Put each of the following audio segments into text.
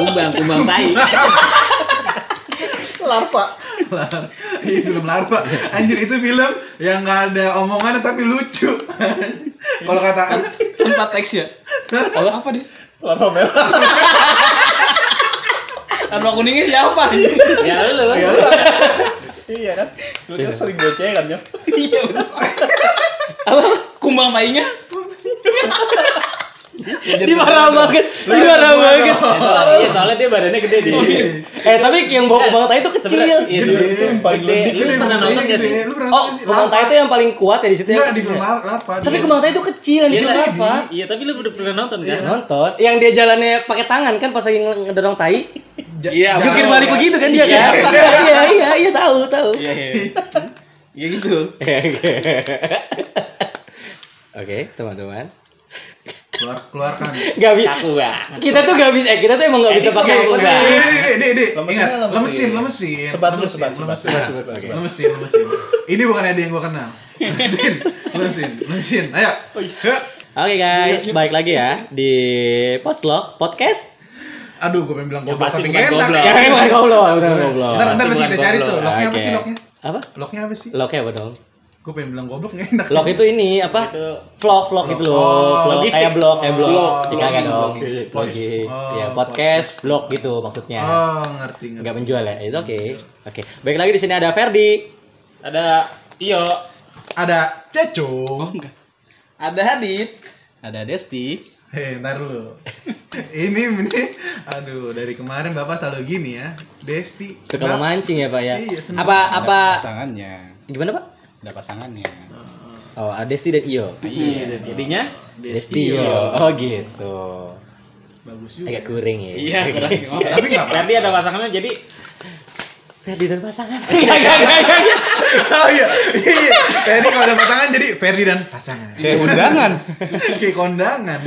Kumbang, kumbang tai. Larva. Lar- Iya film larva. Anjir itu film yang nggak ada omongan tapi lucu. Kalau kata Tanpa teks ya. Apa apa dia? Larva merah. Tanpa kuningnya siapa? Ya lu. ya iya kan? Lu kan sering bocekan ya. Iya. Apa? Kumbang tainya? Ini marah banget. Ini marah banget. Iya, soalnya dia badannya gede di. Eh, tapi yang bawa kumbang tai itu kecil. Iya, itu yang paling Gede. Lu pernah gede, nonton gak gede. sih? Oh, kumbang tai itu yang paling kuat ya di situ ya. Enggak di lar- larva. Tapi dia. kumbang tai itu kecil yang di Iya, tapi- apa? Iya, tapi lu udah pernah nonton kan? Nonton. Yang dia jalannya pakai tangan kan pas lagi ngedorong tai. Iya, Jungkir balik begitu kan dia kan? Iya, iya, iya tahu, tahu. Iya iya. Ya gitu. Oke, teman-teman. Keluar keluarkan. Gak bisa. Kaku banget. Kita tuh gak bisa, eh, kita tuh emang gak Eh, bisa pakai kaku banget. Ini, ini, Ingat, lemesin. lemesin. Sebat dulu, Lemesin, sebat, sebat, lemesin. sebat. Lemesin, lemesin. Ini bukan ada yang gua kenal. Lemesin, lemesin, lemesin. Ayo. Oke guys, balik lagi ya di Postlog Podcast. Aduh, gua pengen bilang goblok tapi bukan nggak enak. goblok. Ya kan bukan goblok, benar goblok. Ntar, ntar masih kita bukan cari tuh. Loknya apa sih loknya? Apa? Loknya apa sih? Loknya apa dong? Gue pengen bilang goblok nggak enak. Log itu ini apa? Itu Vlog, vlog gitu loh. Oh, Vlog logistik. kayak blog, kayak blog. Oh, Ya kagak dong. vlogging. Vlogging. Oh, Ya, podcast, blog gitu maksudnya. Oh, ngerti, ngerti. Enggak menjual ya. It's okay. Oke. Baik lagi di sini ada Ferdi. ada Iyo. Ada Cecung. Ada Hadit. Ada Desti. Hei, ntar dulu. ini ini aduh dari kemarin Bapak selalu gini ya. Desti. Suka memancing ya, Pak ya. Iya, apa apa pasangannya. gimana, Pak? Ada pasangannya. Oh, ada Desti dan Iyo. Iya, jadinya Desti Iyo. Oh, gitu. Bagus juga. Agak kuring ya. Iya, keren. Tapi enggak apa. Ferdi ada pasangannya jadi Ferdi dan pasangan. Oh iya. Iya. Ferdi kalau ada pasangan jadi Ferdi dan pasangan. Kayak undangan. Kayak kondangan.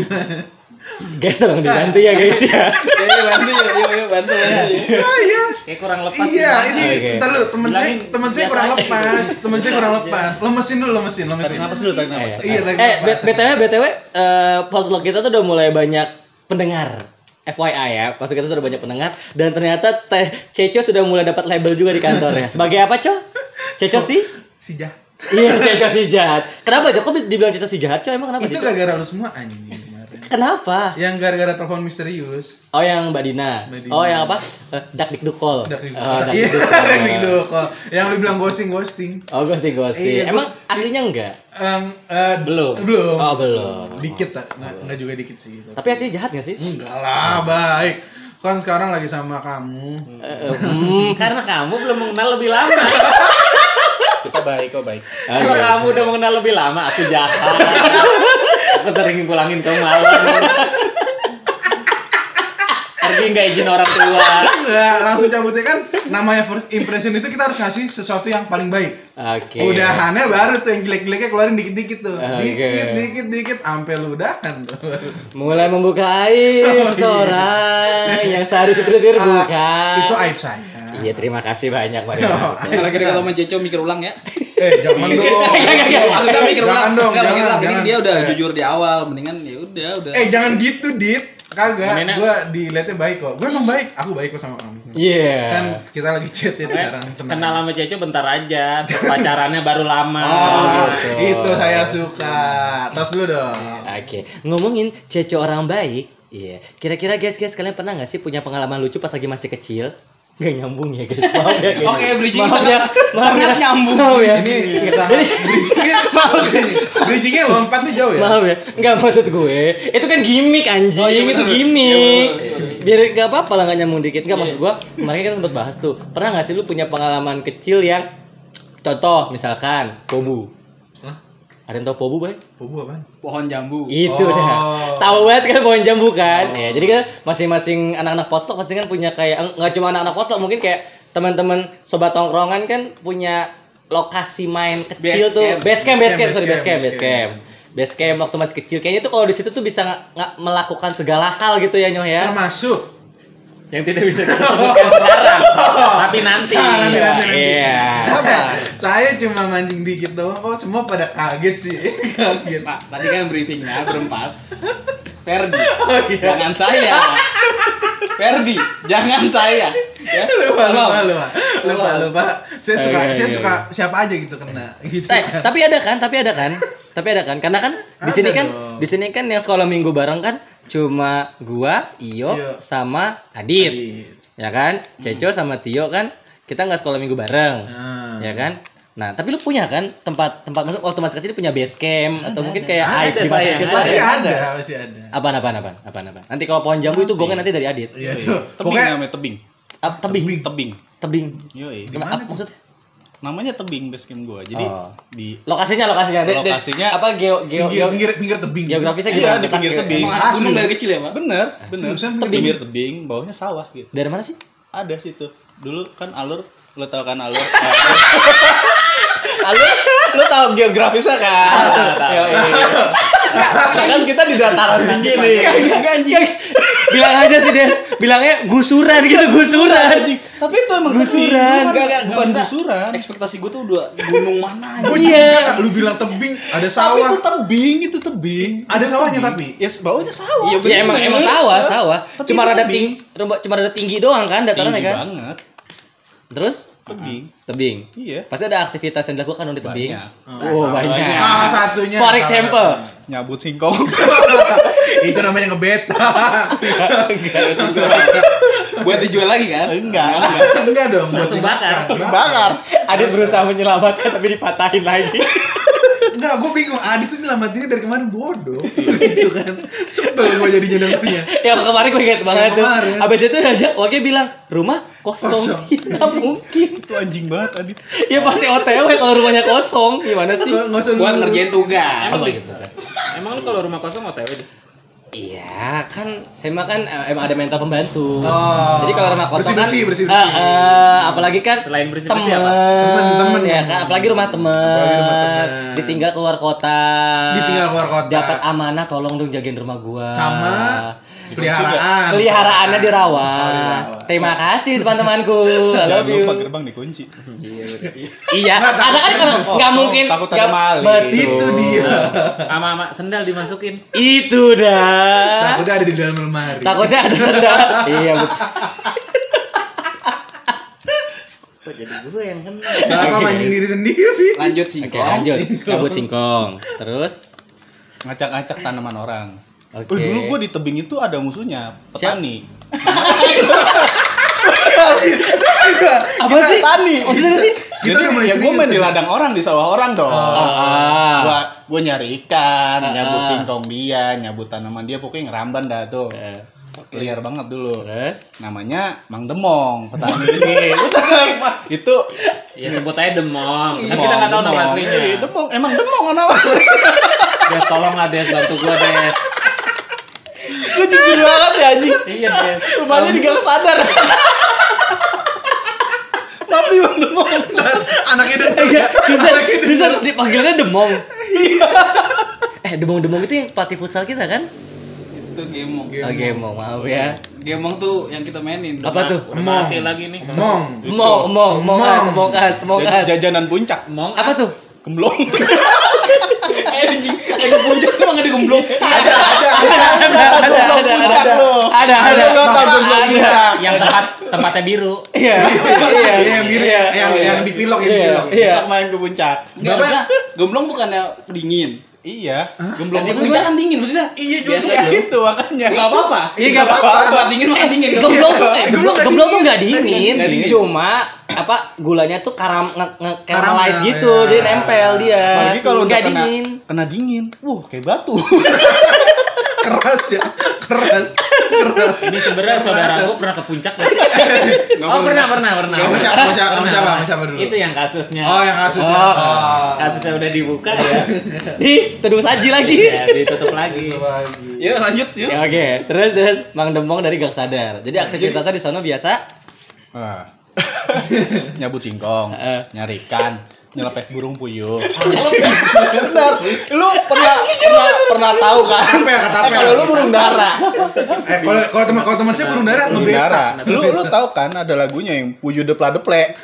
Guys, tolong dibantu ya, guys ya. Iya, bantu yuk, yuk, yuk, bantu. Ah, iya. kayak kurang lepas. Iya, gimana. ini Oke. ntar lu temen saya temen saya kurang lepas, temen saya kurang lepas. Lemesin dulu, lemesin, lemesin. Tarik napas dulu, tarik napas. Iya, tarik eh, BTW BTW eh postlog kita tuh udah mulai banyak pendengar. FYI ya, maksud kita sudah banyak pendengar dan ternyata Teh Ceco sudah mulai dapat label juga di kantornya. Sebagai apa, Co? Ceco sih? Si Jah. Iya, Ceco si jahat. Kenapa, Jo? Kok dibilang Ceco si jahat, Co? Emang kenapa, Itu gara-gara lu semua anjing. Kenapa? Yang gara-gara telepon misterius. Oh, yang Mbak Dina. Mbak Dina. Oh, yang apa? Eh, Dak Dik Dukol. Dak dik Oh, Dak Iya, Dik Dukol. dukol. Yang lu bilang ghosting ghosting. Oh, ghosting ghosting. Iya, Emang aslinya enggak? Em, eh, Belum. Belum. Oh, belum. Dikit tak? Nggak, nggak juga dikit sih. Tapi aslinya jahat gak sih? enggak lah, baik. Kan sekarang lagi sama kamu. Eh, eh, hmm. Karena kamu belum mengenal lebih lama. Kita baik kok baik. Kalau kamu udah mengenal lebih lama, aku jahat. aku sering pulangin ke malam. Pergi nggak izin orang tua. Enggak, langsung cabutnya kan namanya first impression itu kita harus ngasih sesuatu yang paling baik. Oke. Udahannya baru tuh yang jelek-jeleknya keluarin dikit-dikit tuh. Oke. Dikit, dikit, dikit sampai lu udahan tuh. Mulai membuka aib Oh, iya. seseorang yang seharusnya tidak terbuka. Ah, itu aib saya. Iya, terima kasih banyak Pak. Oh, Kalau kira kalau sama Ceco mikir ulang ya. Eh, jangan dong. Maksudnya mikir Jangan ulang. dong, mikir jangan, ulang. Ini jangan. dia udah Eh. jujur di awal, mendingan ya udah, udah. Eh, jangan gitu, Dit. Kagak, gua dilihatnya baik kok. Gua emang baik, aku baik kok sama kamu. Iya. Kan kita lagi chat ya sekarang. tenang. Kenal sama Ceco bentar aja, terus pacarannya baru lama. Oh, gitu. itu saya suka. Tos dulu dong. Oke, ngomongin Ceco orang baik. Iya. Kira-kira guys, guys kalian pernah nggak sih punya pengalaman lucu pas lagi masih kecil? Gak nyambung ya guys. Maaf ya guys. Oke, bridging Maaf sangat- ya. Maaf sangat ya. nyambung. Maaf ya. Ini sangat bridgingnya, bridgingnya lompatnya jauh ya. Maaf ya, nggak maksud gue. Itu kan gimmick anjing, Oh, iya, itu gimmick. Iya. Biar nggak apa-apa lah nggak nyambung dikit. Nggak maksud gue. Kemarin kita sempat bahas tuh. Pernah nggak sih lu punya pengalaman kecil yang contoh misalkan pobu. Ada yang tau pobu, Bay? Pobu apaan? Pohon jambu. Itu Oh. dah. Tahu banget kan pohon jambu kan? Ya, jadi kan masing-masing anak-anak postok pasti kan punya kayak eh, nggak cuma anak-anak postok, mungkin kayak teman-teman sobat tongkrongan kan punya lokasi main kecil Base tuh. camp. Base camp, base camp, sorry, base camp, camp, base base camp. Base camp waktu masih kecil kayaknya tuh kalau di situ tuh bisa nggak nggak melakukan segala hal gitu ya Nyoh ya. Termasuk Yang tidak bisa kita sebutkan sekarang, tapi nanti. Ah, nanti, nanti, nanti. Iya. Sabar. Saya cuma mancing dikit doang kok semua pada kaget sih. kaget. Pak, tadi kan briefingnya berempat. Ferdi, Oh, iya. jangan saya. Ferdi, jangan saya. Ya. lupa lupa lupa lupa lupa saya suka Iya, saya suka siapa aja gitu kena gitu Eh, tapi ada kan, tapi ada kan, tapi ada kan, karena kan di sini kan, di sini kan yang sekolah minggu bareng kan cuma gua, Iyo, Iyo. sama Adit, Iya. ya kan? Ceco sama Tio kan kita nggak sekolah minggu bareng, Nah. ya kan? Nah, tapi lu punya kan tempat tempat masuk waktu masih kecil punya base camp atau mungkin kayak Ada, di masa kecil ada. masih ada. ada masih ada Apaan apaan apaan apaan apaan. Nanti kalau pohon jambu itu gongnya nanti dari Adit. iya Tebing namanya tebing. Ah, tebing. Tebing. Tebing. Gimana? Apa maksudnya? Namanya tebing base camp gua. Jadi Oh. di Lokasinya lokasinya. De- de- Lokasinya- apa geo geo pinggir pinggir pinggir tebing geografisnya Iya, di pinggir tebing. Gunung dari kecil ya, Pak? Bener, bener. Tebing. Pinggir tebing, bawahnya sawah gitu. Dari mana sih? Ada situ. Dulu kan alur, lo tau kan alur? alur, lo tau geografisnya kan? Ya, kan kita di dataran tinggi nih. Enggak anjing. Bilang aja sih Des, bilangnya gusuran gitu, gusuran. Tapi itu emang Gusuran. Enggak, bukan, gusuran. Ekspektasi gue tuh udah gunung mana Gua Iya. juga, lu bilang tebing ada Tapi sawah itu tebing, itu tebing. Ada sawahnya tapi? Ya, bawahnya sawah. Iya, Ya emang emang sawah, sawah. Tapi Cuma rada tebing. tinggi, cuma rada tinggi doang kan datarannya Tinggi kan. banget. Terus Tebing. tebing. Iya. Pasti ada aktivitas yang dilakukan di tebing. Banyak. Oh, banyak. salah satunya For example. Nyabut singkong. itu namanya ngebeta Buat dijual lagi kan? Enggak. enggak dong buat Langsung bakar. Bakar. Adit berusaha menyelamatkan tapi dipatahin lagi. enggak gue bingung Adit tuh nyelamatinnya dari kemarin bodoh gitu kan sebel gue jadinya dengernya yang kemarin gue inget banget tuh. kemarin. Abis itu aja Wage bilang rumah kosong. Kosong. Tidak mungkin. Itu anjing banget tadi. Ya pasti OTW kalau rumahnya kosong. Gimana sih? Buat ngerjain tugas. Gitu kan? Emang lu kalau rumah kosong OTW deh? Iya, kan saya mah kan eh, emang ada mental pembantu. Oh. Jadi kalau rumah kosong kan Bersih-bersih, bersih-bersih. eh, eh, apalagi kan Selain temen, bersih-bersih apa? Temen-temen. ya kan, apalagi rumah temen, Apalagi rumah temen. ditinggal keluar kota, Ditinggal keluar kota. dapat amanah, tolong dong jagain rumah gua. sama peliharaan peliharaannya dirawat. Oh, dirawat. Terima kasih teman-temanku, I love you. lupa gerbang dikunci. Iya, ada kan kalau nggak mungkin, takut ada maling. itu dia Sama sama sendal dimasukin. Itu dah. takutnya ada di dalam lemari Takutnya ada sendal. iya betul. Kok jadi gue yang kena? Kenapa mancing diri sendiri Lanjut Oke singkong. lanjut. Kabut singkong. Terus? Ngacak-ngacak tanaman orang. Oke. Oh, dulu gua di tebing itu ada musuhnya, petani. Apa sih? Petani. Maksudnya apa sih? Kita Jadi udah mulai ya gue main di ya? ladang orang di sawah orang dong. Ah. Gua gua nyari ikan, Ah, nyabut ah. singkong dia, nyabut tanaman dia, pokoknya ngeramban dah tuh. Eh, Liar banget dulu. Terus? Namanya Mang Demong, petani ini. Itu Ya sebut aja demong. Kan Demong, kita nggak tahu nama aslinya. Iya, Demong, emang Demong nama. Des tolong lah Des bantu gua Des. Gue jujur banget ya anjing. Iya Des. Rumahnya di Gang Sadar. Nih Bang Demong. anaknya denger Enggak, bisa, bisa dipanggilnya demong. eh, demong-demong itu yang pelatih futsal kita kan? Itu gemong. Oh, gemong, maaf ya. Gemong tuh yang kita mainin. Apa tuh? Mati lagi nih. Mong Mong, mong, mong as, mong as, mong Jajanan puncak. Mong Apa tuh? Gemblong. Eh anjing, eh ke puncak emang ada gemblong. ada ada Ada, ada, ada, ada, ada, ada, ada, Ada tau ada, ada. puncak. yang tempat tempatnya biru. Iya, iya yang biru ya yang yang dipilok yang Iya. dipilok Iya. Besok main ke puncak. Enggak Bapak- bisa. Gemblong bukannya dingin. Iya. Gemblong puncak gua- kan dingin maksudnya. Iya juga. Biasa Ya itu makanya. Enggak apa-apa. Iya, nggak apa-apa. Tempat dingin mah dingin. Gemblong tuh, eh, gemblong, nggak gemblong tuh dingin, nggak dingin, cuma apa gulanya tuh karam nge, nge caramelize Karamel, gitu, ya. jadi nempel dia. Apalagi kalau udah nggak kena, dingin. kena dingin. Wah, kayak batu. keras ya keras keras Ini sebenarnya saudara gua pernah ke puncak. Oh pernah pernah pernah. Siapa, mau siapa, mau Pernah, siapa, pernah. mau siapa dulu? Itu yang kasusnya. oh yang kasusnya Oh. oh Kasusnya udah dibuka ya. Di tuduh saji lagi. Iya, ditutup lagi. Yuk lanjut yuk. Ya, Oke, terus terus Mang Demong dari Gang Sadar. Jadi aktivitasnya di sana biasa. Wah. Nyabut singkong, Heeh. nyari ikan, nyelepet burung puyuh. Benar. Lu pernah pernah pernah tahu kan? Katapel, katapel. Eh, Kalau lu burung dara. eh kalau kalau teman kalau teman saya burung dara Burung dara. Lu lu tahu kan ada lagunya yang puyuh depla deple.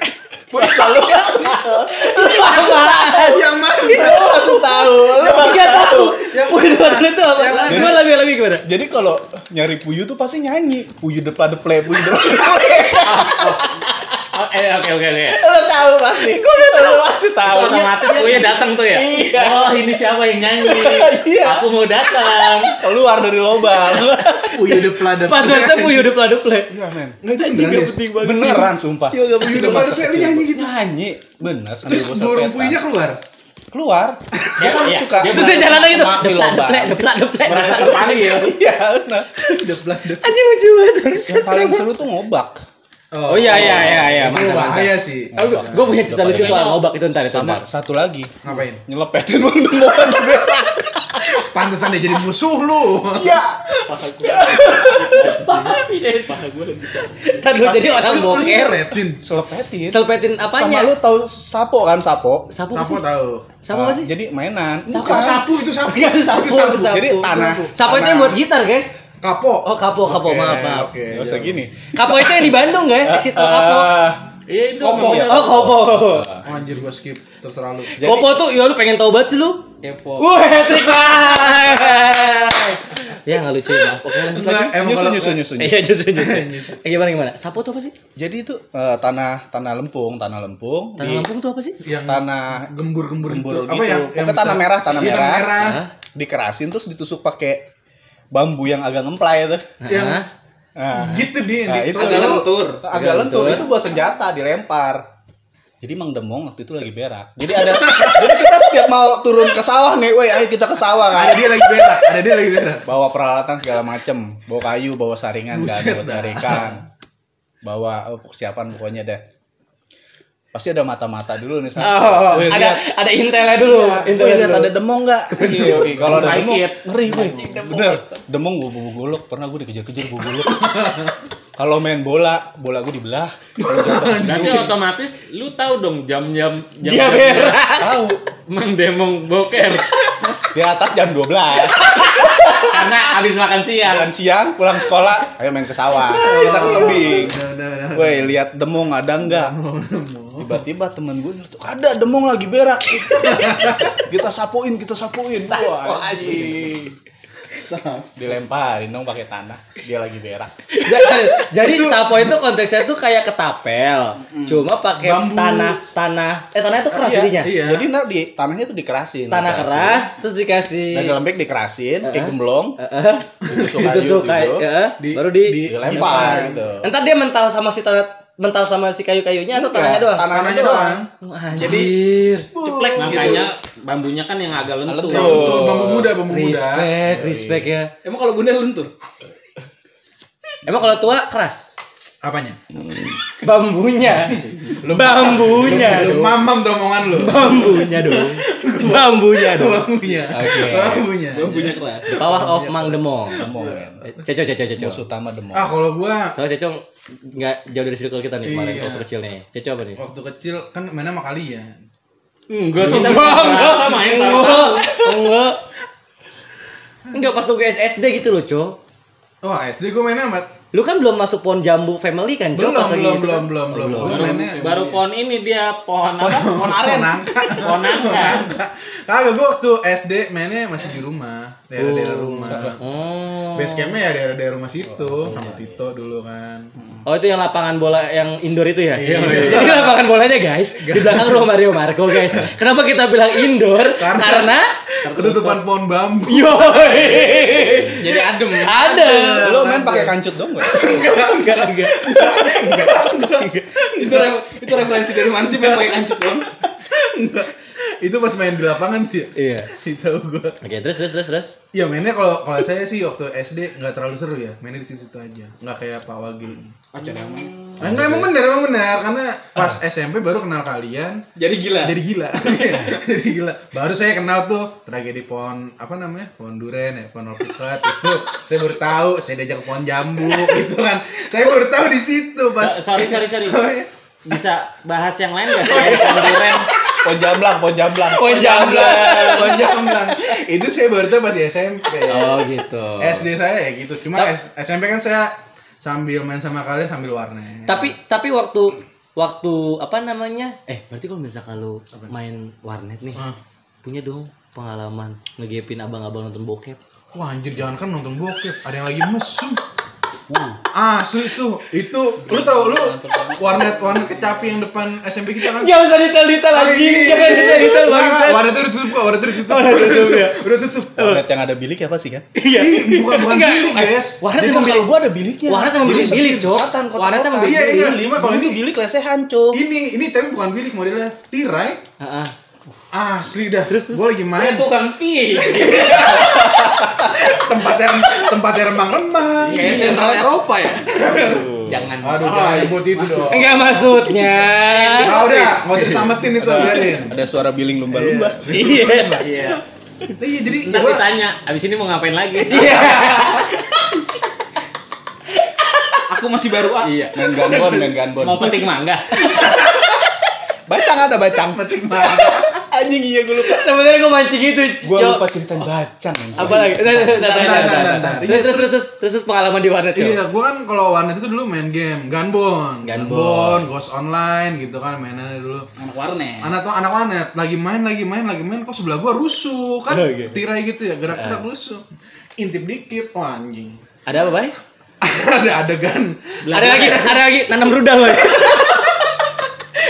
Selalu yang mana lu harus tahu. Lu Enggak tahu. Punya dulu itu apa? Yang mana? Gimana lagi lagi gimana? Jadi kalau nyari puyuh tuh pasti nyanyi. Puyuh depan deple, puyuh deple. Oh, eh, oke oke oke. Lo tahu pasti. Kok lo pasti tahu. Itu otomatis gue datang tuh ya. Iya. Oh ini siapa yang nyanyi? Iya. Aku mau datang. Keluar dari lubang. Punya deplada. Passwordnya puyu duple duple. Iya, men. Nggak itu Anjing beneran gak penting banget. Beneran sumpah. Iya, Itu deplada. masa Lu kecil. nyanyi gitu. Nyanyi. Bener. sambil Terus burung puyuhnya keluar. keluar. Dia kan Iya, suka. dia Terus dia jalan lagi tuh. Deplak deplek deplak deplek. Merasa terpanggil. Iya, benar. Deplada. Anjing lucu banget. Yang paling seru tuh ngobak. Oh iya iya iya iya. Itu Mantap mantap. bahaya sih. Gue punya cerita lucu soal ngobak itu ntar itu Sama ntar. satu lagi. Ngapain? Nyelepetin bang demoran Pantesan dia jadi musuh lu. Iya. Ntar lu jadi orang boker. Selepetin. Selpetin Sama apanya? lu tahu sapo kan sapo? Sapu sih? tahu. Sapu apa sih? Jadi mainan. Sapo. Sapu itu sapu. Bukan sapu. Jadi tanah. Sapu itu yang buat gitar guys. Kapo. Oh kapo kapo Oke, maaf maaf. Oke. Gak usah gini. Kapo itu yang di Bandung guys. Exit tol kapo. Ah, Iya itu. Kopo. Oh kopo. Oh, anjir gua skip terserah lu. Jadi- Kopo tuh ya lu pengen tau banget sih lu. Kepo. Wah, hat-trick lah. ya nggak lucu ya. Oke lanjut Enggak, lagi. emang nyusun nyusun nyusun. Iya justru. Eh, gimana gimana? Sapu tuh apa sih? Jadi itu eh, tanah tanah lempung, tanah lempung. Tanah di Lampung tuh apa sih? yang tanah gembur-gembur gembur itu. gitu. Apa yang Pokoknya tanah merah, tanah Iya, merah. Hah? dikerasin terus ditusuk pakai bambu yang agak ngemplay itu. Yang? Nah, gitu di, Nah, di itu lu- lentur. Agak Agak lentur itu buat senjata dilempar. Jadi Mang Demong waktu itu lagi berak. Jadi ada jadi kita setiap mau turun ke sawah nih, woi ayo kita ke sawah ada kan. dia lagi berak, ada dia lagi berak. Bawa peralatan segala macem, bawa kayu, bawa saringan Buset buat dah. nyari ikan. Bawa oh, persiapan pokoknya deh. Pasti ada mata-mata dulu nih. San. Oh, Woi, ada ada intelnya dulu. Woi, Intelnya lihat ada demong nggak? Iya, oke. Kalau ada demong, ngeri, woi. Bener, demong gue bobo golok. Pernah gue dikejar-kejar bobo golok. Kalau main bola, bola gue dibelah. Berarti otomatis lu tahu dong jam-jam jam Dia berak. Tahu. Mang Demong boker Di atas jam 12. karena habis makan siang. Jalan siang, pulang sekolah, ayo main ke sawah. Kita ke tebing. Woi, lihat demong ada enggak? Tiba-tiba temen gue nyeletuk, ada demong lagi berak. kita sapuin, kita sapuin. Wah, anjing. Dilemparin dong pakai tanah. Dia lagi berak. Jadi sapo itu konteksnya tuh kayak ketapel, cuma pakai tanah tanah eh tanah itu keras Iya, jadinya. Iya. Jadi ntar di tanahnya tuh dikerasin. Tanah Dikerasin. keras terus dikasih Dan dalam bag dikerasin, kayak Heeh. gemblong, Heeh. ditusuk ditusuk kayu, kayak gitu. heeh, Di- baru di, di- dilempar gitu. Entar dia mental sama si tanah mental sama si kayu-kayunya atau tanahnya doang? Tanahnya Tanahnya doang. doang. Oh, Anjir. Ceplek Makanya bambunya kan yang agak lentur. Lentur. Tuh, bambu muda, bambu muda. Respect, respect ya. Emang kalau bunda lentur? Emang kalau tua keras? Apanya? Bambunya. Bambunya. Lu mamam tuh omongan lu. Bambunya dong. Bambunya dong. Bambunya. Oke. Bambunya. Bambunya keras. The power of Mang Demong. Demong, men. Ceco, ceco, ceco. Musuh utama demong. Ah, kalau gua Soalnya Ceco nggak jauh dari circle kita nih kemarin Iya. waktu kecil nih. Ceco apa nih? waktu kecil kan mainnya sama kalian. Enggak, kita Enggak, enggak main tahu. Enggak. Enggak. Enggak pas tuh SD gitu loh, Cok. Wah, SD gua mainnya sama Lu kan belum masuk pohon jambu family kan, Cok? belum, pas lagi belum, belum, kan? belum, Oh, belum, Gua Baru, mainnya baru pohon ini dia pohon apa? pohon aren. Nangka. Pohon nangka. Kagak gua waktu SD mainnya masih di rumah, daerah-daerah rumah. Oh. Base campnya ya daerah-daerah rumah situ sama Tito dulu kan. Oh itu yang lapangan bola yang indoor itu ya? Iya. Jadi lapangan bolanya guys di belakang rumah Mario Marco guys. Kenapa kita bilang indoor? Karena- Karena, Ketutupan pohon bambu. yo Jadi adem. ada. Lo main pakai kancut dong nggak? Enggak enggak. itu re- itu referensi dari mana sih main pakai kancut dong? Itu pas main di lapangan dia. Iya. Si tahu gua. Oke terus terus terus terus. Ya mainnya kalau kalau saya sih waktu SD nggak terlalu seru ya, mainnya di situ aja. Nggak kayak Pak Wagil. Acara yang Nah, enggak emang bener emang bener karena pas SMP baru kenal kalian jadi gila. jadi gila jadi gila baru saya kenal tuh tragedi pohon apa namanya pohon duren ya pohon alpukat itu saya baru tahu saya diajak ke pohon jambu gitu kan saya baru tahu di situ pas So- Sorry, sorry, sorry. Iya. Bisa bahas yang lain gak selain? Pon jamblang, pon jamblang. Poin jamblang. pohon jamblang itu saya baru tahu pas di SMP Oh gitu. SD saya ya gitu cuma S- SMP kan saya sambil main sama kalian sambil warnet Tapi tapi waktu waktu apa namanya? Eh berarti kalau misalkan lu main warnet nih Ah. punya dong pengalaman ngegepin abang-abang nonton bokep. Wah anjir jangan kan nonton bokep, ada yang lagi mesum. Asli tuh, itu lu tau lu warnet warnet kecapi yang depan SMP kita kan? Jangan usah detail-detail anjing. Jangan detail-detail Nggak, nggak, bangsat. Warnet itu udah tutup kok, warnet itu udah tutup. Oh, udah tutup ya? Udah tutup. Warnet yang ada bilik apa sih kan? Iya. Bukan bukan bilik, eh, guys. Warnet Jadi emang kalau bilik. gua ada biliknya. Warnet emang Jadi bilik, sekecil Cok. sekatan, kotak-kotak. Warnet emang bilik. Iya, iya. Lima Kalau itu ini- bilik lesehan, Cok. Ini ini tapi bukan bilik modelnya tirai. Heeh. Asli dah. Terus, terus? Gue lagi main tukang pi. tempatnya tempatnya remang-remang. Kayak sentral Eropa ya. Jangan. Aduh, jangan sebut itu dong. Enggak maksudnya. Ah udah, mau ditamatin itu biarin. Ada suara biling lumba-lumba. Iya. Iya. Iya, jadi Ntar gua ditanya, abis ini mau ngapain lagi? Iya. Aku masih baru ah. Iya. Main ganbon, main ganbon. Mau petik mangga? Bacang ada bacang. petik banget. Anjing iya gue lupa. Sebenarnya gue mancing itu. Gua Yo. lupa ceritain bacang. Apa lagi? Terus terus, terus, terus, terus, pengalaman di warnet Iya, gua kan kalau warnet itu dulu main game, Gunbon, Gunbon. Ghost Online gitu kan mainannya dulu. Anak warnet. Anak tuh anak warnet lagi main lagi main lagi main kok sebelah gua rusuh kan Oh, gitu. tirai gitu ya gerak-gerak rusuh. Intip dikit, wah anjing. Ada apa, Bay? ada adegan Ada lagi, ada lagi nanam rudal, Bay.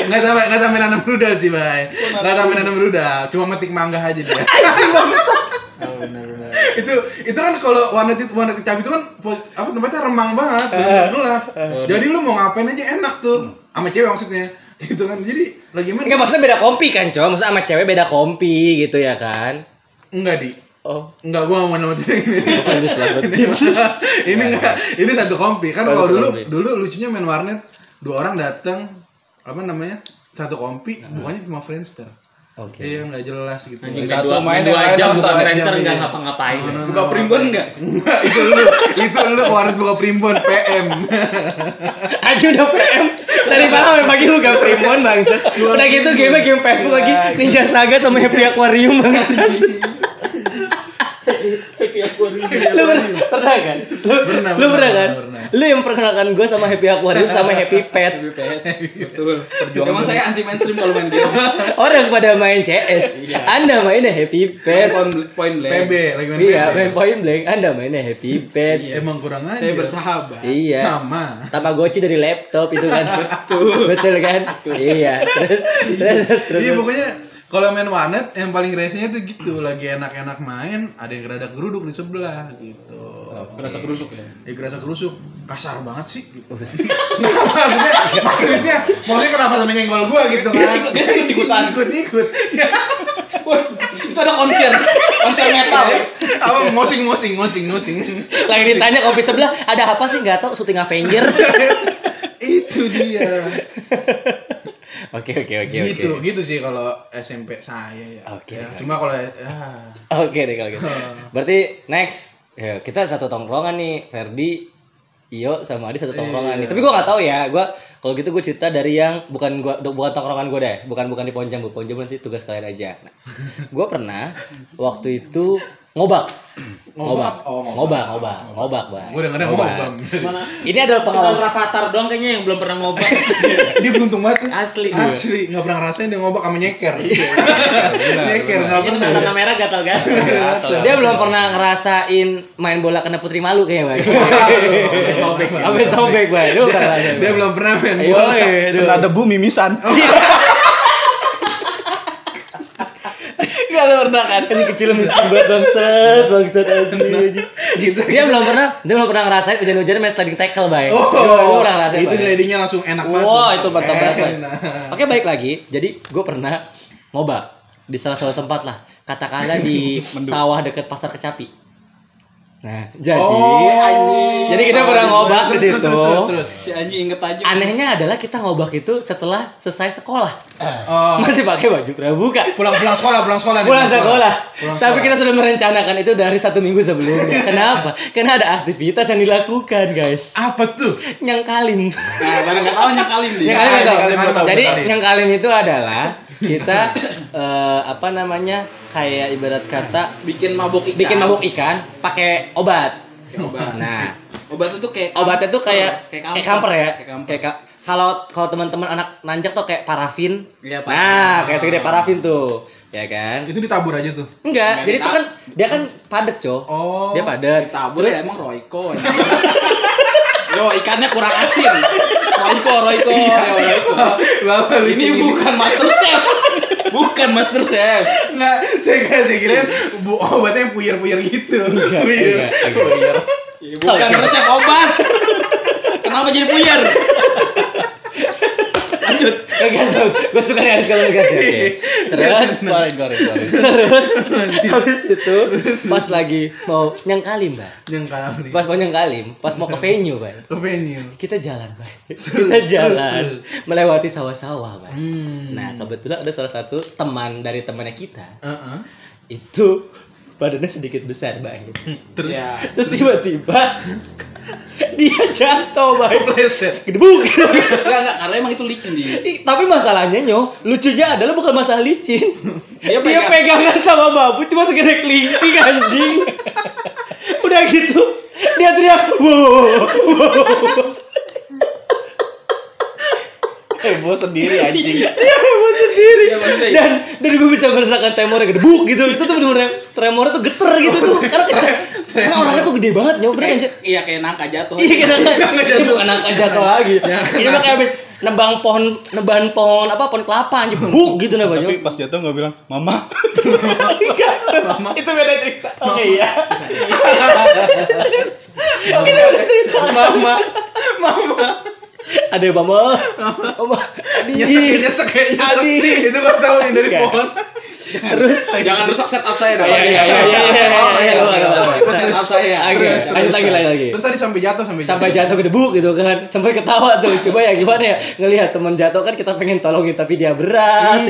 nggak sampai nggak sampai nanam rudal sih bay. Nggak sampai nanam rudal cuma metik mangga aja dia. Oh, itu itu kan kalau warnet itu warnet kecapi itu kan pos- apa tempatnya remang banget bener-bener gelap. Jadi lu mau ngapain aja enak tuh sama cewek maksudnya. Gitu kan. Jadi lagi main Enggak maksudnya beda kompi kan, Cok. Maksudnya sama cewek beda kompi gitu ya kan. enggak di. Oh, enggak gua mau nama ini diselamatin. ini enggak ini satu kompi. Kan kalau dulu dulu lucunya main warnet. Dua orang datang apa namanya satu kompi bukannya cuma Friendster Oke. iya nggak jelas gitu Anjing Satu dua, main, main dua jam nonton. buka Iya, Friendster iya. nggak ngapa-ngapain. No, no, no. Buka primbon enggak? Enggak, itu lu itu lu warnet buka primbon PM Aja udah PM dari malam sampai pagi lu gak primbon bangsat. Udah gitu game game Facebook lagi Ninja Saga sama Happy Aquarium bangsat. lu pernah, pernah kan? Lu Pernah, lu pernah, pernah kan? pernah. Lu yang perkenalkan gue sama Happy Aquarium sama Happy Pets. Betul. Emang saya anti mainstream kalau main game. Orang pada main CS, Anda mainnya Happy Pets. point, point blank. PB lagi main Iya, main point blank. Anda mainnya Happy Pets. emang kurang aja Saya bersahabat. Iya. sama Tamagotchi dari laptop itu kan. Betul. Betul kan? Iya. Terus terus terus. iya pokoknya kalau main warnet yang paling resenya tuh gitu lagi enak-enak main ada yang gerada geruduk di sebelah gitu Berasa kerusuk ya. ya gerasa kerusuk kasar banget sih gitu. maksudnya maksudnya maksudnya kenapa sampai nyenggol gua gitu kan Dia sikut- dia sikut-sikutan. ikut ikut Wah, itu ada konser. Konser metal. apa mosing mosing mosing mosing Lagi ditanya kopi sebelah, ada apa sih? Nggak tahu syuting Avenger. itu dia Oke oke oke oke. gitu gitu sih kalau SMP saya ya Oke, Ya, oke. cuma kalau ya Oke deh kalau gitu. Berarti next ya, kita satu tongkrongan nih, Ferdi, Iyo sama Adi satu tongkrongan nih. Tapi gua nggak tahu ya, gua kalau gitu gue cerita dari yang bukan gua bukan tongkrongan gue deh, bukan bukan di Pohon Jambu. Pohon Jambu nanti tugas kalian aja. Nah, gua pernah waktu itu ngobak. Ngobak. Oh, ngobak, ngobak, ngobak, Bang. gue dengernya ngobam Mana? Ini adalah Pengalaman Rafathar doang kayaknya yang belum pernah ngobak. dia beruntung banget tuh. Asli. asli nggak pernah ngerasain dia ngobak sama nyeker nyeker nggak Ini pernah tanda merah gatal kan? dia belum pernah ngerasain main bola kena putri malu kayaknya, Bang. Sampai sobek. Sampai sobek, Bang. Lu pernah ngerasain, dia Bang? belum pernah main Ayo, bola ayo. Kena debu mimisan. Gak lo pernah kan? Ini kecil miskin banget bangsat, bangsat anjing. gitu Dia belum pernah, dia belum pernah ngerasain hujan-hujan main sliding tackle, Bay. oh Gue pernah ngerasain, itu Bay. glidingnya langsung enak banget Wah, itu mantap banget. Enak. Oke, baik lagi. Jadi gue pernah ngobak di salah satu tempat lah. Katakanlah di sawah dekat pasar kecapi. Nah, jadi Oh, anjing. jadi kita pernah ngobak di situ. terus, terus, terus. Si anjing inget aja. Anehnya adalah kita ngobak itu setelah selesai sekolah. oh Masih pakai baju pramuka. pulang pulang sekolah pulang sekolah nih, pulang sekolah. Pulang Tapi sekolah. kita sudah merencanakan itu dari satu minggu sebelumnya. Kenapa? Karena ada aktivitas yang dilakukan, guys. apa tuh Nyangkalim. Nah, karena nggak tahu nyakalim dia. Nyangkalim, belum tahu, Jadi nyangkalim itu adalah kita eh, apa namanya? Kayak ibarat kata Bikin mabuk ikan. bikin mabuk ikan pakai obat. Obat. Nah, Obat itu kayak obatnya tuh kayak kayak kayak kamper ya. Kayak kamper. Kayak ka- kalau kalau teman-teman anak nanjak tuh kayak parafin. Iya, Pak. Nah, kayak segede parafin tuh. ya kan? Itu ditabur aja tuh. Enggak, jadi itu kan dia kan padet, Cok. Oh. Dia padet. Tabur ya emang Royco. Yo ikannya kurang asin. Royco, Royco, Iya. ya, Royco. Ini bukan Master Chef. Bukan Master Chef. Enggak, saya kira saya kira bu obatnya yang puyer-puyer gitu. Puyer. enggak, enggak. Bukan resep obat. Kenapa jadi puyer? Lanjut. Enggak, gue suka nih kalau gas ya. Terus goreng. terus habis itu pas lagi mau nyangkalim, Mbak. Yang kali. Pas mau nyangkalim, pas mau ke venue, Mbak. Ke venue. Kita jalan, Mbak. Kita jalan melewati sawah-sawah, Mbak. Hmm. Nah, kebetulan ada salah satu teman dari temannya kita Heeh. itu badannya sedikit besar, Mbak. Terus Ya. Terus tiba-tiba dia jatuh, Mbak. pleset. Gedebuk. Enggak, enggak, karena emang itu licin di. Ih, Tapi masalahnya nyo, lucunya adalah bukan masalah licin. Dia Dia, pegang- pegangan sama babu cuma segede kelingking anjing. Udah gitu, dia teriak, wow, wow. Heboh sendiri anjing. Dia heboh sendiri. Iya, Dan dan gue bisa merasakan tremornya gedebuk gitu. Itu tuh bener-bener tremornya tuh geter gitu tuh. Karena karena orangnya tuh gede banget nyo, bener kan? Cek? Iya kayak nangka jatuh. Iya kena ini bukan angka jatuh lagi. Ini mah kayak habis nebang pohon, nebang pohon apa pohon kelapa anjing buk gitu nebangnya. Tapi pas jatuh nggak bilang mama. Mama. Itu beda cerita. Oke iya. Itu beda cerita. Mama. Mama. Ada mama. Mama. Adi. Nyesek nyesek kayak nyesek. Adi. Itu kan tahu yang dari pohon. Terus Jangan rusak setup saya dong. Iya, iya, iya, iya, iya, iya, iya, setup saya. Oke, lanjut lagi lanjut lagi. Terus tadi sampai jatuh sampai Sampai jatuh ke debuk gitu kan. Sampai ketawa tuh. Coba ya gimana ya ngelihat teman jatuh kan kita pengen tolongin tapi dia berat.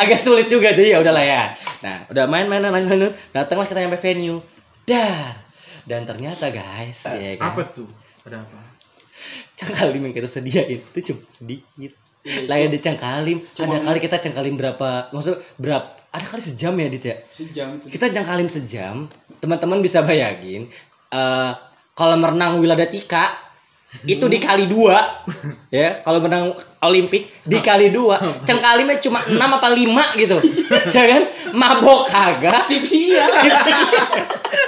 Agak sulit juga jadi ya udahlah ya. Nah, udah main-main main main datanglah kita sampai venue. Dan dan ternyata guys, ya kan. Apa tuh? Ada apa? Cangkalim yang kita sediain. Itu cuma sedikit. Lah ya di cangkalim ada kali kita cangkalim berapa maksud berapa ada kali sejam ya dit ya? Sejam itu. kita cangkalim sejam teman-teman bisa bayangin eh kalau merenang Wiladatika itu dikali dua. Ya kalau menang Olimpik dikali dua. Cangkalimnya cuma enam apa lima gitu. Ya kan? Mabok kagak. Tipsi iya.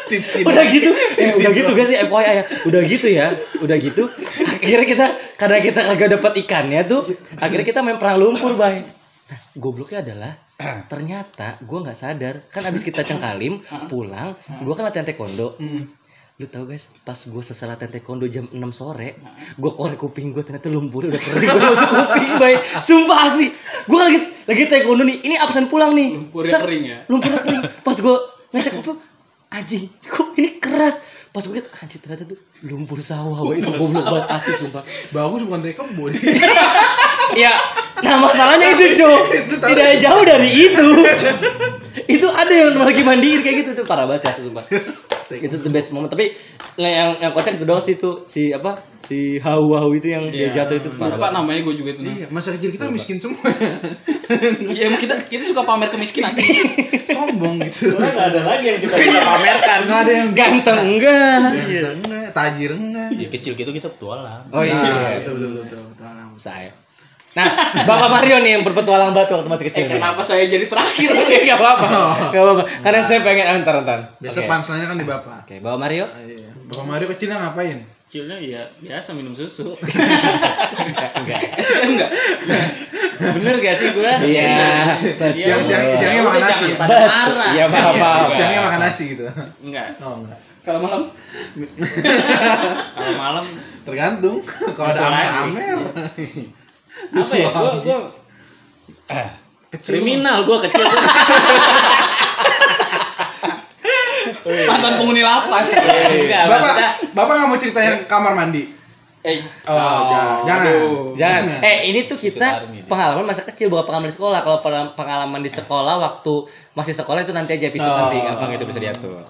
Tipsin. udah gitu. Eh, udah gitu guys ya FYI ya? Udah gitu ya. Udah gitu. Akhirnya kita karena kita kagak dapat ikannya tuh akhirnya kita main perang lumpur bay. Nah, gobloknya adalah ternyata gue nggak sadar. Kan abis kita cengkalim pulang gue kan latihan taekwondo lu tau guys pas gue selesai latihan taekwondo jam 6 sore gue korek kuping gue ternyata lumpur udah kering. Gue masuk kuping bay. Sumpah asli. Gue lagi lagi taekwondo nih ini absen pulang nih? Lumpurnya Tak, kering ya? lumpurnya kering. Pas gue ngecek kuping anjing kok ini keras? Pas gue liat anjing ternyata tuh lumpur sawah Wah, itu goblok banget asli sumpah. Bagus bukan kebun. ya nah masalahnya itu cuy tidak jauh dari itu itu ada yang lagi mandiin kayak gitu tuh parah banget sih sumpah itu the best moment tapi yang yang kocak itu doang sih itu si apa si hau hau itu yang dia jatuh itu parah Lupa banget namanya gue juga itu. nah. Iya, masa kecil kita miskin semua. Iya emang kita kita suka pamer kemiskinan. Sombong gitu. Nggak ada lagi yang kita bisa pamerkan. Enggak ada yang ganteng enggak Ganteng enggak, tajir enggak. Ya kecil gitu kita petualang. oh iya Nah, betul betul betul betul. betul. saya nah bapak Mario nih yang berpetualang batu waktu masih Eh kecil nih. kenapa saya jadi terakhir? Gak apa-apa, gak apa-apa. Karena saya pengen antar antar. Biasa Oke. panselnya kan di bapak. Oke, bawa Mario. Ah, iya. Bapak Mario kecilnya ngapain? Kecilnya ya biasa minum susu. Enggak, enggak. Enggak? Bener gak sih gue? Iya. Siang siang udah. siangnya makan nasi. jangan ya? pada marah. Iya, maaf, maaf. Siangnya makan nasi gitu. Enggak. Oh enggak. Kalau malam Kalau malam Tergantung. Kalau ada amer-amer. Apa ya? Gue gue kriminal gue kecil. mantan penghuni lapas. Enggak, Bapak, Bapak nggak mau cerita yang kamar mandi? Eh, Oh, jangan. jangan. aduh. Jangan. Eh, ini tuh kita pengalaman masa kecil bukan pengalaman di sekolah. Kalau pengalaman- pengalaman di sekolah waktu masih sekolah itu nanti aja episode Oh. nanti gampang itu bisa diatur.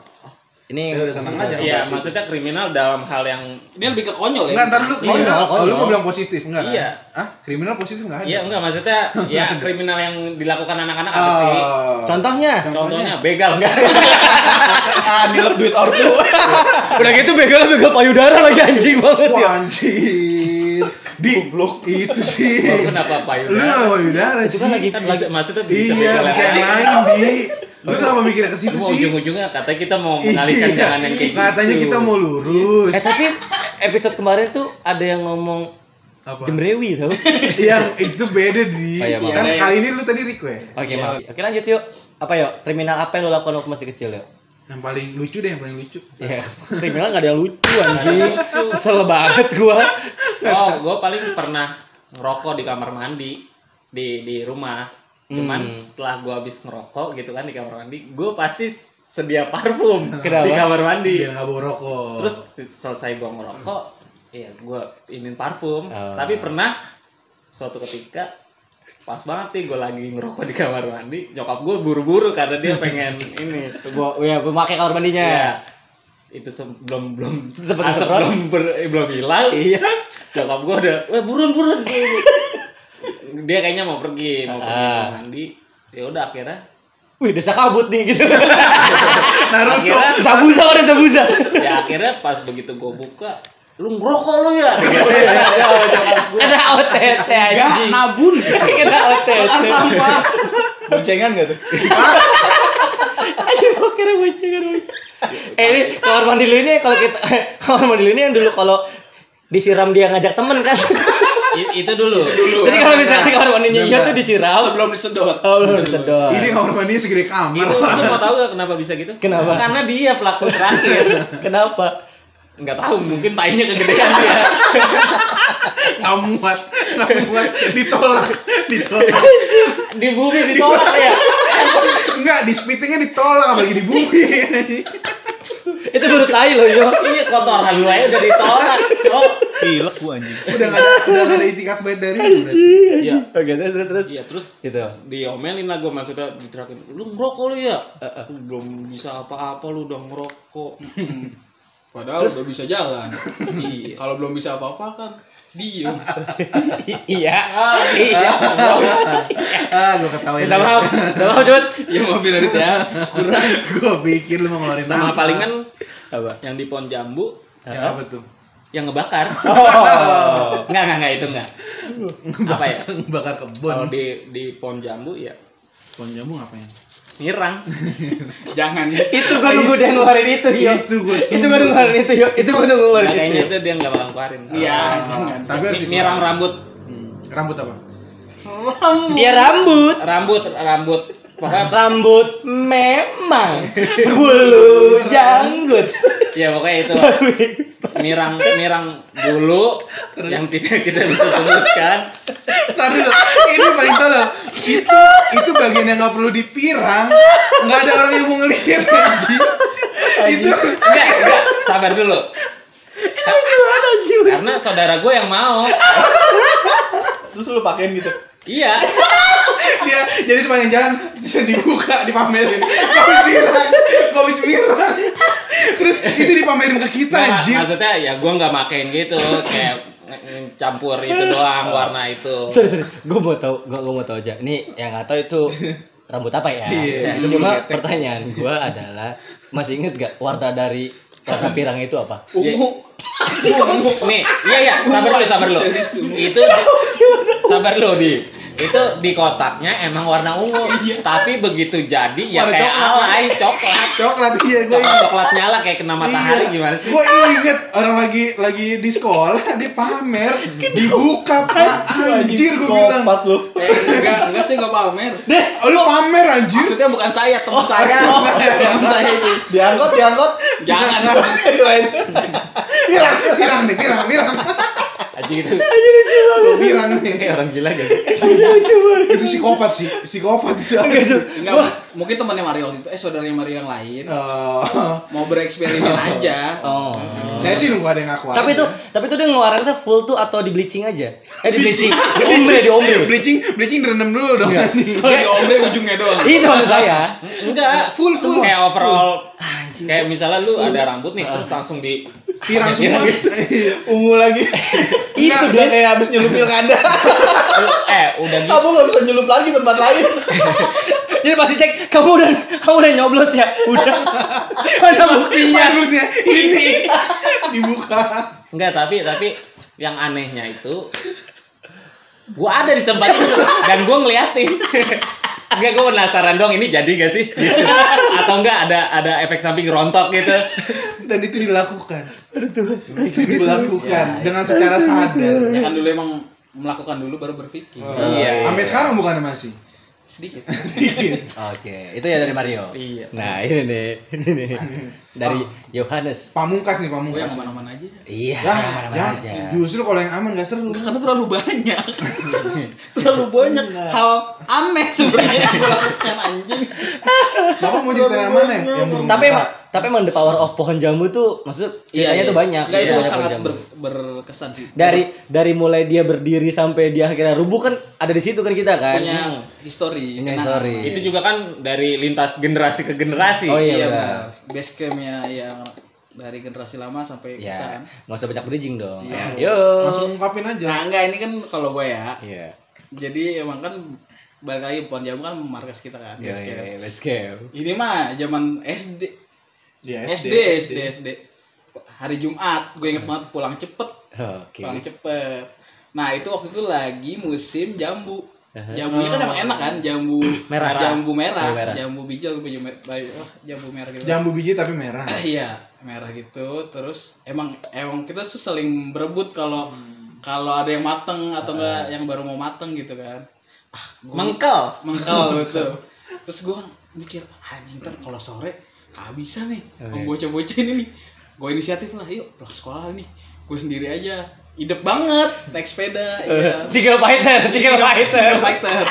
Ini Ya udah tenang aja. Iya, maksudnya kriminal dalam hal yang Dia lebih ke konyol ya. Enggak, ntar dulu Konyol, kriminal. Oh, lu konyol. mau bilang positif enggak? kan? Iya. Hah? Kriminal positif enggak ada? Iya enggak maksudnya ya kriminal yang dilakukan anak-anak apa sih? Oh. contohnya Contohnya begal enggak? ah, nilep duit ortu. udah gitu begal begal payudara lagi anjing banget ya. Anjir. di itu sih Gua kenapa lu payudara? apa payudara Itu kan sih? lagi Kan maksudnya bisa iya bisa yang lain di lu kenapa mikirnya ke situ sih ujung-ujungnya katanya kita mau mengalihkan Iya. jangan yang kayak gitu. katanya kita mau lurus Eh tapi episode kemarin tuh ada yang ngomong apa jemrewi tau? yang itu beda di Oh, iya, kan Iya, kali ini lu tadi request Oke, maaf. Oke lanjut yuk. Apa yuk? Kriminal apa yang lo lakukan waktu masih kecil yuk? yang paling lucu deh yang paling lucu Ya, kriminal gak ada yang lucu anjing. Kesel banget gua. Oh, gue paling pernah ngerokok di kamar mandi di di rumah. Cuman Hmm. setelah gue habis ngerokok gitu kan di kamar mandi, gue pasti sedia parfum Kenapa? di kamar mandi. biar nggak bawa rokok Terus selesai gue ngerokok, ya gue ingin parfum. Oh. Tapi pernah suatu ketika pas banget nih gue lagi ngerokok di kamar mandi, nyokap gue buru-buru karena dia pengen ini. Gua ya memakai kamar mandinya. Ya, itu belum belum asap disemprot? belum ber- eh, belum hilang. Iya. Nyokap gue udah, wah burun burun. Burun." dia kayaknya mau pergi, mau pergi Ah. mau mandi. Ya udah akhirnya Wih, desa kabut nih gitu. Naruto akhirnya Sabuza ada sabuza. ya akhirnya pas begitu gue buka lu ngerokok lu ya Gitu. Ya, nyokap gua. Ada OTT anjing. nabun. Ada OTT. Sampah. Boncengan gak tuh? Aduh, gua kira bocengan bocah. Eh ini kamar mandi lu ini kalau kita kamar mandi lu ini yang dulu kalau disiram dia ngajak temen kan. Itu dulu. Jadi kalau misalnya kamar mandinya iya tuh disiram. Sebelum disedot. Oh, belum disedot. ini kamar mandi segede itu kamar lu mau tahu gak kenapa bisa gitu? Kenapa? karena dia pelaku terakhir. Kenapa? nggak tahu mungkin tainya kegedean dia. Nggak muat muat. Ditolak ditolak. Di bumi ditolak ya? Enggak di spittingnya ditolak apalagi di bumi Itu baru tai loh, yo. iya kotoran lu aja udah ditolak cok Pilek gua anjing. udah nggak ada udah nggak ada itikat baik dari lu iya Oke, terus terus terus. iya terus Gitu. diomelin lah gue maksudnya diterakin lu ngerokok lu ya Lu belum bisa apa-apa lu udah ngerokok Padahal udah bisa jalan. iya Kalau belum bisa apa-apa kan diem. Iya. Iya. ah gua ketawain Minta maaf. Minta maaf cepet. ya mobil itu ya. kurang gua pikir lu mau ngeluarin sama palingan Apa? yang di pohon jambu. Ya apa tuh? Yang ngebakar. Oh. nggak nggak nggak itu nggak. Apa ya? bakar kalau kebun di di pohon jambu ya. Pohon jambu ngapain? Nyerang. Jangan. Itu gua nunggu dia ngeluarin itu, yo. itu gua Itu gua nunggu ngeluarin itu, yo. Itu gua nunggu ngeluarin Nah, kayaknya itu dia nggak bakal keluarin Iya, jangan. tapi nyerang rambut. Hmm. rambut apa? Iya rambut. rambut rambut pokoknya Rambut memang bulu janggut. ya pokoknya itu mirang mirang bulu yang tidak kita bisa sebutkan Tadi loh, ini paling tolol. Itu itu bagian yang nggak perlu dipirang. Nggak ada orang yang mau ngelihat anjing. Itu enggak enggak sabar dulu karena saudara gue yang mau Terus lu pakein gitu. Iya dia jadi sepanjang jalan dibuka dipamerin. Kopi pirang, kopi pirang. Terus itu dipamerin ke kita Nggak, anjing. maksudnya ya gue nggak makein gitu kayak campur itu doang warna itu Sorry, sorry. Gue mau tahu, gue mau tahu aja. Ini yang nggak tahu itu rambut apa ya? Iya, Cuma pertanyaan gue adalah masih inget gak warna dari warna pirang itu apa? Ungu. nih iya iya. Sabar dulu sabar dulu. Itu sabar dulu di itu di kotaknya emang warna ungu tapi begitu jadi ya Warna kayak coklat. alay coklat Coklat iya gue. coklat coklat nyala kayak kena matahari gimana sih Gue inget orang lagi lagi di sekolah dia pamer dibuka pak anjir gue bilang. Lu. Eh, enggak, enggak sih enggak pamer. Oh, lu pamer anjir. Maksudnya bukan saya, teman saya. Teman saya itu. Diangkut, diangkut. Jangan. Itu. Pirang, pirang nih, pirang, pirang. Aja itu Gue pirang nih. kayak orang gila gitu Itu psikopat sih, psikopat itu. Enggak, mungkin temannya Mario waktu itu. Eh, saudaranya Mario yang lain. Oh. Mau bereksperimen aja. Oh. Saya sih nunggu ada yang ngaku Tapi aja. itu, tapi itu dia ngeluarin tuh full tuh atau di bleaching aja? Eh di bleaching, di ombre, di ombre. bleaching, bleaching direndam dulu dong. Kalau di ombre ujungnya doang. Itu maksud saya. enggak Full, full. kayak overall Anjing. Kayak misalnya lu ada rambut nih terus langsung di Pirang semua. Ungu lagi. itu Enggak, dia kayak habis nyelup pilkada. eh udah gitu Kamu nggak bisa nyelup lagi tempat lain. Jadi pasti cek, kamu udah kamu udah nyoblos ya? Udah. Mana buktinya? Ini dibuka. enggak tapi tapi yang anehnya itu gua ada di tempat itu dan gua ngeliatin agak gua penasaran dong ini jadi gak sih Gitu. Atau enggak ada ada efek samping rontok gitu Dan itu dilakukan. Itu dilakukan dengan secara sadar. Ya kan dulu emang melakukan dulu baru berpikir. Iya. Sampai sekarang bukannya masih. Sedikit. Oke, itu ya dari Mario. Iya. Nah, ini nih. Ini nih. Dari Yohanes. Pamungkas nih pamungkas. yang aman-aman aja. Iya, Ya, yang mana-mana ya, aja. justru kalau yang aman gak seru. Karena terlalu banyak. terlalu banyak hal aneh sebenarnya yang gue lakukan anjing. Bapak mau cerita yang mana? Yang burung Tapi emang tapi emang the power of pohon jambu tuh maksud ceritanya tuh banyak. Enggak itu sangat ber- berkesan sih. dari dari mulai dia berdiri sampai dia akhirnya rubuh kan ada di situ kan kita kan. punya history. Punya history. itu juga kan dari lintas generasi ke generasi Oh iya, Iya benar. Base campnya yang dari generasi lama sampai kita Ya, kan. nggak usah banyak bridging dong. Iya. Yo. Langsung ungkapin aja. Nah enggak ini kan kalau gue ya. Iya. Jadi emang kan balik lagi pohon jambu kan markas kita kan. Iya, Base iya, base camp. Ini mah zaman SD. Iya, SD, SD, SD. Hari Jumat, gue inget banget pulang cepet, Oke. pulang cepet. Nah itu waktu itu lagi musim jambu. Jambunya kan emang enak kan, jambu Merah. jambu merah, Jambu merah. jambu biji, jambu biji bayi- oh, jambu merah gitu. Jambu biji tapi merah. Iya, merah gitu. Terus emang emang kita tuh saling berebut kalau kalau ada yang mateng atau enggak yang baru mau mateng gitu kan. Ah, gua mengkel mengkal betul terus gue mikir anjing ntar kalau sore kehabisan nih sama bocah-bocah ini nih gue inisiatif lah yuk pulang sekolah nih gue sendiri aja hidup banget naik sepeda ya. Single fighter, single fighter. Single fighter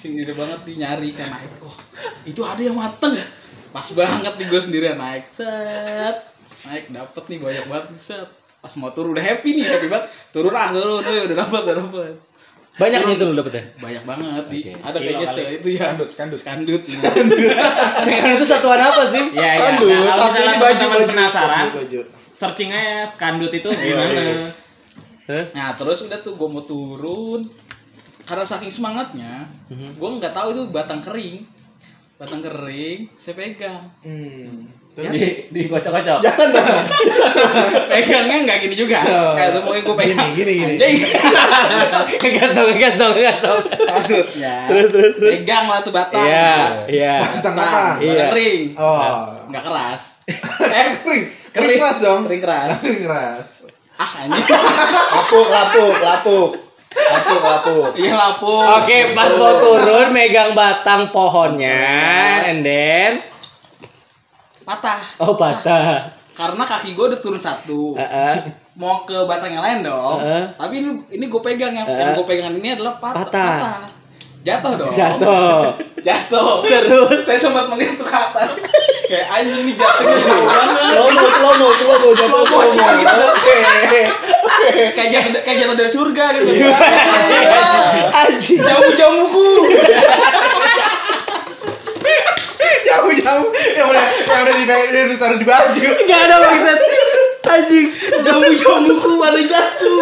sendiri banget nih nyari kan naik oh itu ada yang mateng pas banget nih gue sendirian naik set naik dapet nih banyak banget nih, set pas mau turun udah happy nih happy banget turun ah turun tuh udah dapet udah dapet Banyak nih itu lu dapetnya. banyak banget di Oke. ada kayaknya se itu ya Skandut, skandut. skandut Sekarang itu satuan apa sih? ya, ya. Skandut, Nah, kalau tapi misalnya baju, penasaran baju, baju. searching aja skandut itu gimana Terus? nah terus udah tuh gue mau turun karena saking semangatnya gue nggak tahu itu batang kering batang kering saya pegang Hmm. di di kocok-kocok pegangnya nggak gini juga kayak itu mungkin gue pegang Gini, gini, gini. Anjing. Gas dong, gas dong, gas dong. maksudnya Terus, terus, terus. pegang lah tuh batang Iya, iya. Batang apa? Iya. batang kering Oh. nggak keras Eh, kering. Kering keras dong. kering keras Kering keras. Ah anjing Lapuk, lapuk, lapuk. Lapuk, lapuk. iya lapu Oke, pas mau turun megang batang pohonnya, and then patah oh patah. karena kaki gue udah turun satu Heeh. mau ke batang yang lain dong. Heeh. Tapi ini ini gue pegang yang Heeh. yang gue pegang ini adalah pat- Patah. patah. Jatuh dong. Jatuh. Jatuh. Terus Saya sempat melihat tuh ke atas. Kayak anjing nih jatuhnya jauh banget. Slow mo, slow mo, slow mo, jatuh Slow slow motion mo. gitu. Oke. Kayak jatuh kayak jatuh dari surga gitu. Iya. anjing. Jamu-jamuku. Jauh jauh. Yang udah yang udah udah ditaruh di baju. Enggak ada maksud. Anjing. Jamu-jamuku pada jatuh.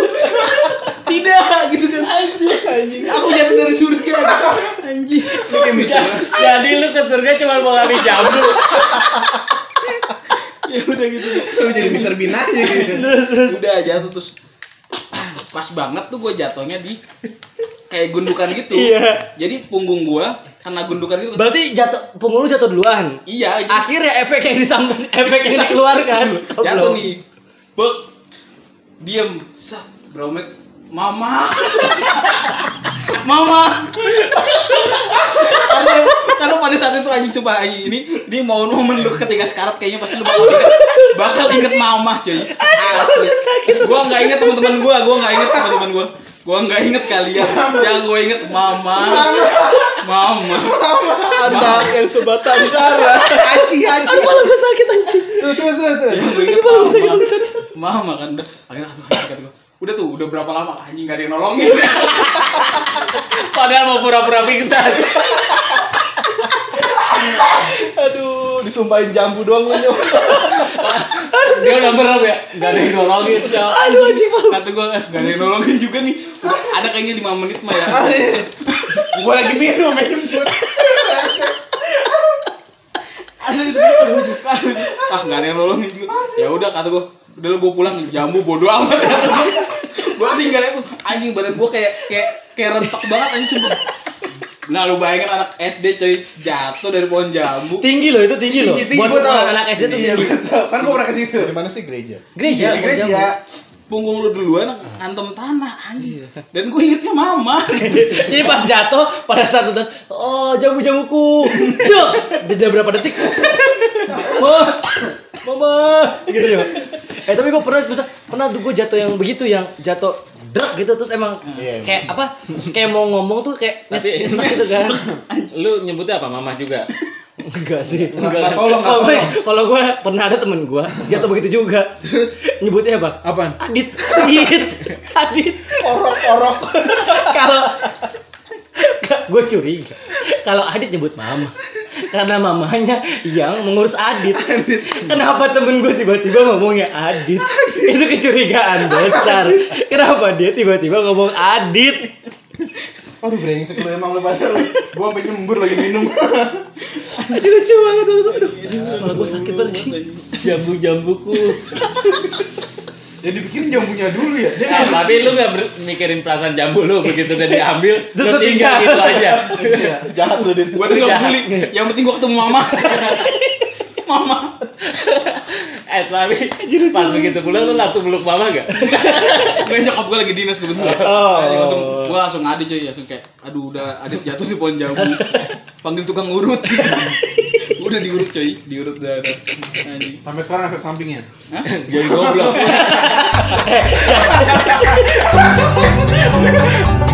Tidak gitu kan. Anjing. Aku jatuh dari surga. Anjing. Ini kayak misalnya. jadi lu ke surga cuma mau ngambil jambu Ya udah gitu. Lu jadi Mr. Bean aja gitu. udah jatuh terus pas banget tuh gue jatuhnya di kayak gundukan gitu Iya. jadi punggung gue kena gundukan gitu Berarti jatuh punggung lu jatuh duluan. iya jadi Akhirnya efek yang disampaikan, efek yang dikeluarkan. Jatuh nih bek diem sat berapa menit mama. Mama. Karena karena pada saat itu anjing sumpah anjing ini dia mau momen lu ketika sekarat kayaknya pasti lu bakal inget, bakal inget mama cuy asli. Gua nggak inget teman-teman gua gua nggak inget teman-teman gua. Gua nggak inget kalian yang gua inget mama. Mama. Anak yang sebatang kara. Haji haji. Kepala gue sakit anjing. Terus terus terus. terus. yang gua sakit mama. mama kan akhirnya aduh, kata gua, udah tuh udah berapa lama? Anjing gak ada yang nolongin. Padahal mau pura-pura pingsan. Aduh, disumpahin jambu doang lu nyok. dia udah merem ya? Nggak ada yang nolongin cowok Aduh anjing malu. kata gue gak ada yang nolongin juga nih. Udah, ada kayaknya 5 menit mah ya. Gua lagi minum minum. ada itu gue suka ah gak ada yang nolongin juga. Ya udah kata gue udah lu gue pulang jambu bodo amat gue Gua tinggal aku anjing badan gua kayak kayak kayak rentek banget anjing sumpah. Nah lu bayangin anak SD coy jatuh dari pohon jambu. Tinggi loh itu tinggi loh. Tinggi, Buat gua tahu. anak SD tuh Iya, tinggi. Kan gua pernah ke situ. Di mana sih gereja? Gereja, Di gereja. Punggung lu duluan ngantem tanah anjing. Dan gue ingetnya mama. Jadi pas jatuh pada saat itu oh jamu-jamuku. Duh, jeda berapa detik? Mama, mama, gitu ya. Eh tapi gue pernah pernah, pernah tuh gue jatuh yang begitu yang jatuh drak gitu terus emang Iya, kayak apa kayak mau ngomong tuh kayak nyes, Tapi- nyesek gitu kan Lu nyebutnya apa? Mama juga. enggak sih Nggak enggak tolong, kalau gue tolong. kalau gue pernah ada temen gue jatuh begitu juga terus nyebutnya apa Apaan? Adit Adit Adit Orok-orok. kalau gue curiga kalau Adit nyebut mama karena mamanya yang mengurus Adit. Kenapa temen gue tiba-tiba ngomongnya Adit? Itu kecurigaan besar. Kenapa dia tiba-tiba ngomong Adit? Aduh brengsek lu emang lu pada lu. Gua sampai nyembur lagi minum. aduh lucu banget aduh. Malah gue sakit banget sih Jambu-jambuku. Ya dipikirin jambunya dulu ya. Dia Nah, tapi lu gak ber- mikirin perasaan jambu lu begitu udah diambil, Terus lu tinggal gitu aja. Iya, jahat lu Dit. Gue tuh gak peduli. Yang penting gue ketemu mama. mama. Eh tapi pas begitu pulang lu langsung peluk mama gak? Gue nyokap gue lagi dinas kebetulan. Oh. Langsung gue langsung ngadi cuy langsung kayak aduh udah adit jatuh di pohon jambu. Panggil tukang urut. Udah diurut cuy, diurut udah ada. Anjing. sampai sekarang efek sampingnya. Hah? Jadi goblok.